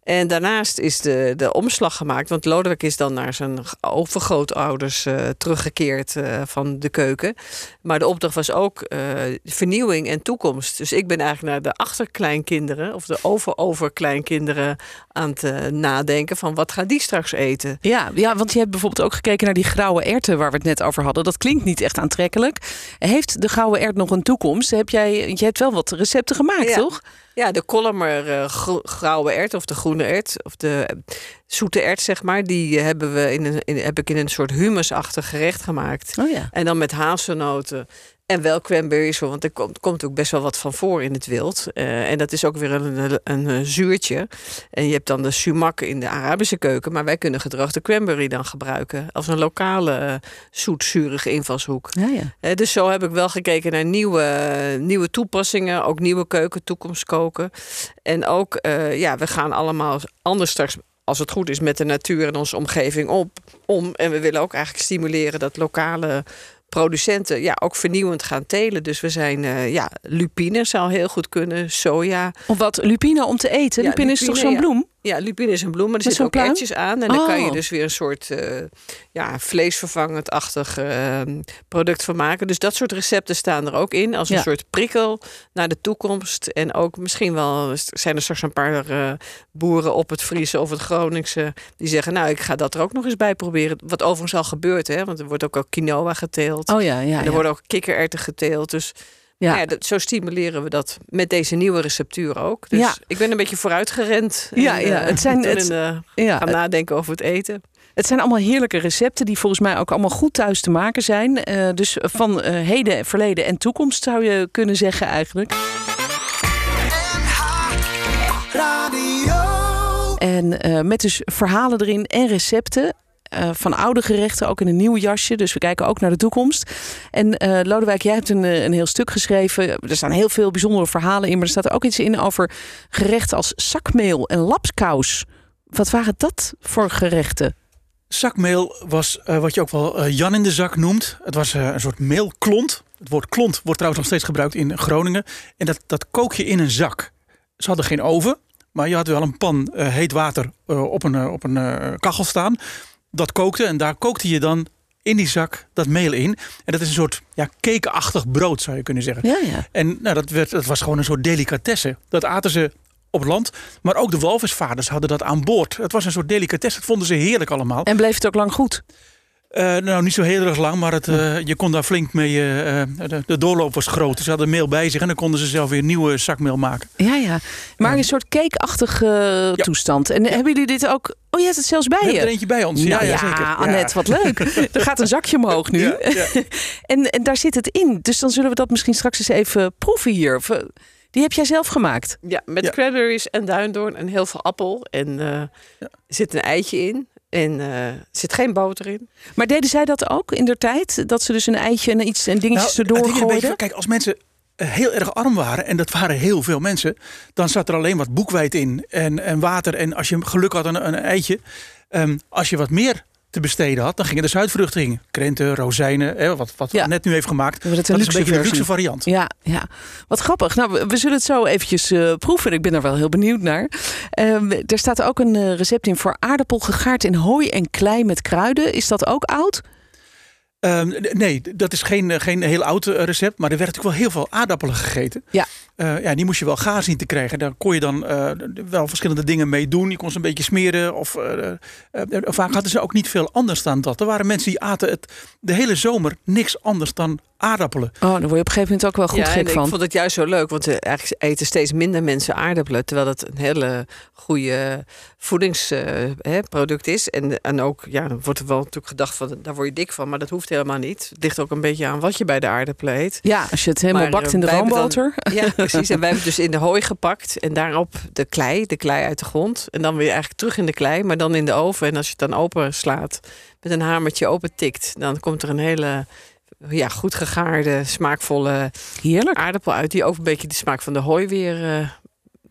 En daarnaast is de, de omslag gemaakt, want Lodewijk is dan naar zijn overgrootouders uh, teruggekeerd uh, van de keuken. Maar de opdracht was ook uh, vernieuwing en toekomst. Dus ik ben eigenlijk naar de achterkleinkinderen of de over-overkleinkinderen aan het nadenken van wat gaat die straks eten. Ja, ja, want je hebt bijvoorbeeld ook gekeken naar die grauwe erwten waar we het net over hadden. Dat klinkt niet echt aantrekkelijk. Heeft de gouden ert nog een toekomst? Heb jij, je hebt wel wat recepten gemaakt, ja. toch? Ja, de Kolmer uh, grauwe ert of de groene ert of de zoete ert, zeg maar, die hebben we in een, in, heb ik in een soort humusachtig gerecht gemaakt. Oh ja. En dan met hazelnoten. En wel cranberries, want er komt, komt ook best wel wat van voor in het wild. Uh, en dat is ook weer een, een, een, zuurtje. En je hebt dan de sumac in de Arabische keuken. Maar wij kunnen gedroogde cranberry dan gebruiken. Als een lokale uh, zoetzurige invalshoek. Ja, ja. Uh, dus zo heb ik wel gekeken naar nieuwe, nieuwe toepassingen. Ook nieuwe keuken, toekomstkoken. En ook, ja, we gaan allemaal anders straks als het goed is, met de natuur en onze omgeving op, om. En we willen ook eigenlijk stimuleren dat lokale producenten ja, ook vernieuwend gaan telen. Dus we zijn, uh, ja, lupine zou heel goed kunnen, soja. Of wat, lupine om te eten? Ja, lupine, is toch zo'n ja. bloem? Ja, lupine is een bloem, maar er zitten ook pluim? ertjes aan. En dan kan je Oh. dus weer een soort uh, ja, vleesvervangend-achtig uh, product van maken. Dus dat soort recepten staan er ook in. Als een Ja. soort prikkel naar de toekomst. En ook misschien wel zijn er straks een paar uh, boeren op het Friese of het Groningse... die zeggen, nou, ik ga dat er ook nog eens bij proberen. Wat overigens al gebeurt, hè. Want er wordt ook al quinoa geteeld. Oh ja, ja. en er ja. worden ook kikkererwten geteeld. Dus Ja. nou ja, dat, zo stimuleren we dat met deze nieuwe receptuur ook. Dus Ja. ik ben een beetje vooruitgerend. Ja, en, ja, eh, het zijn- het- ja, gaan nadenken over het eten. Het zijn allemaal heerlijke recepten die volgens mij ook allemaal goed thuis te maken zijn. Eh, dus van eh, heden, verleden en toekomst zou je kunnen zeggen eigenlijk. En eh, met dus verhalen erin en recepten. Eh, van oude gerechten, ook in een nieuw jasje. Dus we kijken ook naar de toekomst. En eh, Lodewijk, jij hebt een, eh, een heel stuk geschreven. Er staan heel veel bijzondere verhalen in. Maar er staat er ook iets in over gerechten als zakmeel en lapskous. Wat waren dat voor gerechten? Zakmeel was wat je ook wel Jan in de zak noemt. Het was een soort meelklont. Het woord klont wordt trouwens nog steeds gebruikt in Groningen. En dat, dat kook je in een zak. Ze hadden geen oven, maar je had wel een pan heet water op een, op een kachel staan. Dat kookte en daar kookte je dan in die zak dat meel in. En dat is een soort ja, cakeachtig brood zou je kunnen zeggen. Ja, ja. En nou, dat, werd, dat was gewoon een soort delicatesse. Dat aten ze op het land. Maar ook de walvisvaders hadden dat aan boord. Het was een soort delicatesse. Dat vonden ze heerlijk allemaal. En bleef het ook lang goed? Eh, nou, niet zo heel erg lang, maar het, eh, je kon daar flink mee. eh, de, de doorloop was groot. Dus ze hadden meel bij zich en dan konden ze zelf weer nieuwe zakmeel maken. Ja, ja. Maar een soort cakeachtige toestand. En hebben jullie dit ook... Oh, je hebt het zelfs bij We je? hebben er eentje bij ons. Nou ja, ja, ja, zeker. Annette, wat leuk. er gaat een zakje omhoog nu. Ja, ja. en, en daar zit het in. Dus dan zullen we dat misschien straks eens even proeven hier. Of, Die heb jij zelf gemaakt? Ja, met Ja. cranberries en duindoorn en heel veel appel. En eh, er zit een eitje in. En eh, er zit geen boter in. Maar deden zij dat ook in der tijd? Dat ze dus een eitje en iets en dingetjes Nou, erdoor beetje gooiden? Kijk, als mensen eh, heel erg arm waren, en dat waren heel veel mensen, dan zat er alleen wat boekweit in en, en water. En als je geluk had een, een eitje, ehm, als je wat meer te besteden had, dan gingen de zuidvruchten in. Krenten, rozijnen, hè, wat, wat Ja. net nu heeft gemaakt. Dat een is een luxe beetje de versie. luxe variant. Ja, ja, wat grappig. Nou, we, we zullen het zo eventjes eh, proeven. Ik ben er wel heel benieuwd naar. Ehm, er staat ook een eh, recept in voor aardappel gegaard in hooi en klei met kruiden. Is dat ook oud? Ehm, nee, dat is geen, eh, geen heel oud eh, recept. Maar er werd natuurlijk wel heel veel aardappelen gegeten. Ja. Eh, ja, die moest je wel gaar zien te krijgen. Daar kon je dan wel verschillende dingen mee doen. Je kon ze een beetje smeren. Of, vaak hadden ze ook niet veel anders dan dat. Er waren mensen die aten het de hele zomer niks anders dan aardappelen. Oh, daar word je op een gegeven moment ook wel goed ja, gek van. ik vond het juist zo leuk. Want eh, eigenlijk eten steeds minder mensen aardappelen. Terwijl het een hele goede voedingsproduct is. En, en ook, ja, dan wordt er wel natuurlijk gedacht van, daar word je dik van. Maar dat hoeft helemaal niet. Het ligt ook een beetje aan wat je bij de aardappelen eet. Ja, als je het helemaal Maar, bakt eh, in de dan- roomboter. Ja, precies. En wij hebben het dus in de hooi gepakt. En daarop de klei, de klei uit de grond. En dan weer eigenlijk terug in de klei, maar dan in de oven. En als je het dan open slaat, met een hamertje open tikt, dan komt er een hele ja, goed gegaarde, smaakvolle Heerlijk. aardappel uit. Die ook een beetje de smaak van de hooi weer eh,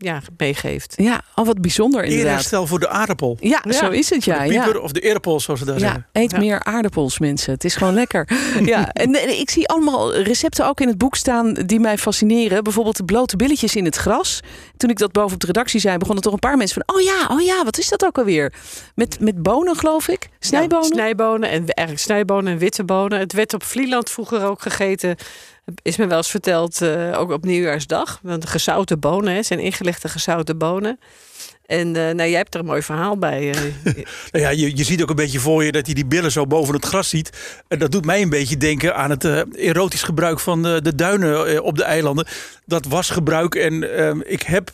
ja, meegeeft. Ja, al wat bijzonder inderdaad. Eerherstel voor de aardappel. Ja, Ja. zo is het ja. de pieper ja. of de eerpel, zoals ze daar Ja, zeggen. eet Ja. meer aardappels, mensen. Het is gewoon lekker. Ja, en, en ik zie allemaal recepten ook in het boek staan die mij fascineren. Bijvoorbeeld de blote billetjes in het gras. Toen ik dat boven op de redactie zei, begonnen toch een paar mensen van... oh ja, oh ja, wat is dat ook alweer? Met, met bonen, geloof ik? Snijbonen? Ja, snijbonen en eigenlijk snijbonen en witte bonen. Het werd op Vlieland vroeger ook gegeten. Is me wel eens verteld, eh, ook op nieuwjaarsdag. Want gezouten bonen zijn ingelegde gezouten bonen. En eh, nou, jij hebt er een mooi verhaal bij. eh. Nou ja, je, je ziet ook een beetje voor je dat hij die billen zo boven het gras ziet. En dat doet mij een beetje denken aan het eh, erotisch gebruik van de, duinen op de eilanden. Dat was gebruik en ehm, ik heb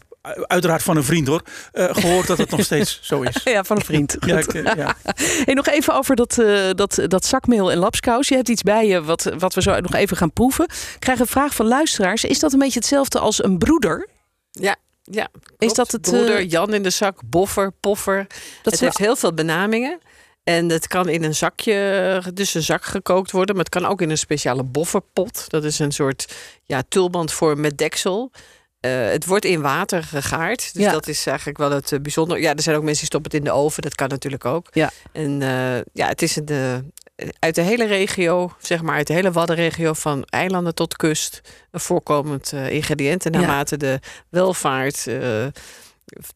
uiteraard van een vriend hoor, eh, gehoord dat het nog steeds zo is. Ja, van een vriend. Ja, ik, eh, ja. Hey, nog even over dat, eh, dat, dat zakmeel en lapskous. Je hebt iets bij je wat, wat we zo nog even gaan proeven. Ik krijg een vraag van luisteraars. Is dat een beetje hetzelfde als een broeder? ja, ja. Is dat het, Broeder, Jan in de zak, boffer, poffer. Dat het heeft heel veel benamingen. En het kan in een zakje, dus een zak gekookt worden. Maar het kan ook in een speciale bofferpot. Dat is een soort ja, tulbandvorm met deksel. Eh, het wordt in water gegaard. Dus Ja. dat is eigenlijk wel het eh, bijzonder. Ja, er zijn ook mensen die stoppen het in de oven. Dat kan natuurlijk ook. Ja. En eh, ja, het is een, uit de hele regio, zeg maar uit de hele Waddenregio, van eilanden tot kust, een voorkomend ingrediënt. En Ja. naarmate de welvaart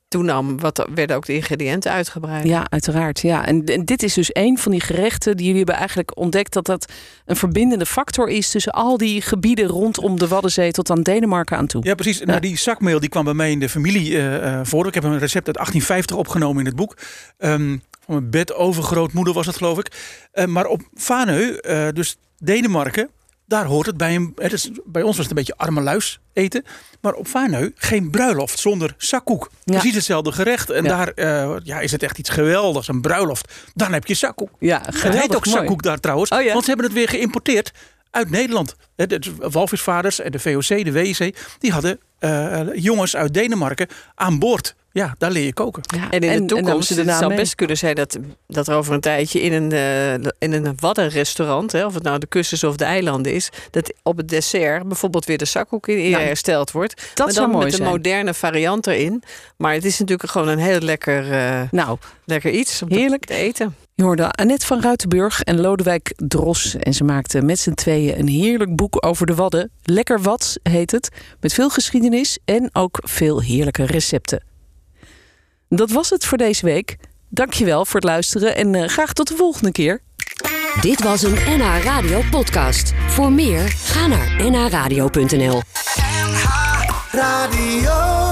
toenam, wat, werden ook de ingrediënten uitgebreid. Ja, uiteraard. Ja. En, en dit is dus een van die gerechten die jullie hebben eigenlijk ontdekt dat dat een verbindende factor is tussen al die gebieden rondom de Waddenzee tot aan Denemarken aan toe. Ja, precies. Nou, die zakmeel die kwam bij mij in de familie eh, eh, voor. Ik heb een recept uit 1850 opgenomen in het boek. Ehm, van mijn bedovergrootmoeder was het, geloof ik. Eh, maar op Vaneu, eh, dus Denemarken, daar hoort het bij een. Het is, bij ons was het een beetje arme luis eten. Maar op Vaneu geen bruiloft zonder zakkoek. Ja. Precies hetzelfde gerecht. En Ja. daar eh, ja, is het echt iets geweldigs. Een bruiloft. Dan heb je zakkoek. Ja, Het heet geweldig ook mooi. zakkoek daar trouwens. Oh ja. Want ze hebben het weer geïmporteerd uit Nederland. De walvisvaders en de VOC, de WEC, die hadden eh, jongens uit Denemarken aan boord. Ja, daar leer je koken. Ja, En in de namen toekomst ze de het zou mee. best kunnen zijn dat, dat er over een tijdje in een, eh, in een waddenrestaurant, hè, of het nou de kust is of de eilanden is, dat op het dessert bijvoorbeeld weer de zakkoek in Ja. hersteld wordt. Dat maar zou dan mooi met een moderne variant erin. Maar het is natuurlijk gewoon een heel lekker, eh, Nou, lekker iets om te- Heerlijk. te eten. je hoorde Annette van Ruitenburg en Lodewijk Dros. En ze maakten met z'n tweeën een heerlijk boek over de Wadden. Lekker Wads heet het. Met veel geschiedenis en ook veel heerlijke recepten. Dat was het voor deze week. Dankjewel voor het luisteren en eh, graag tot de volgende keer. Dit was een NH Radio podcast. Voor meer, ga naar nhradio.nl. Radio.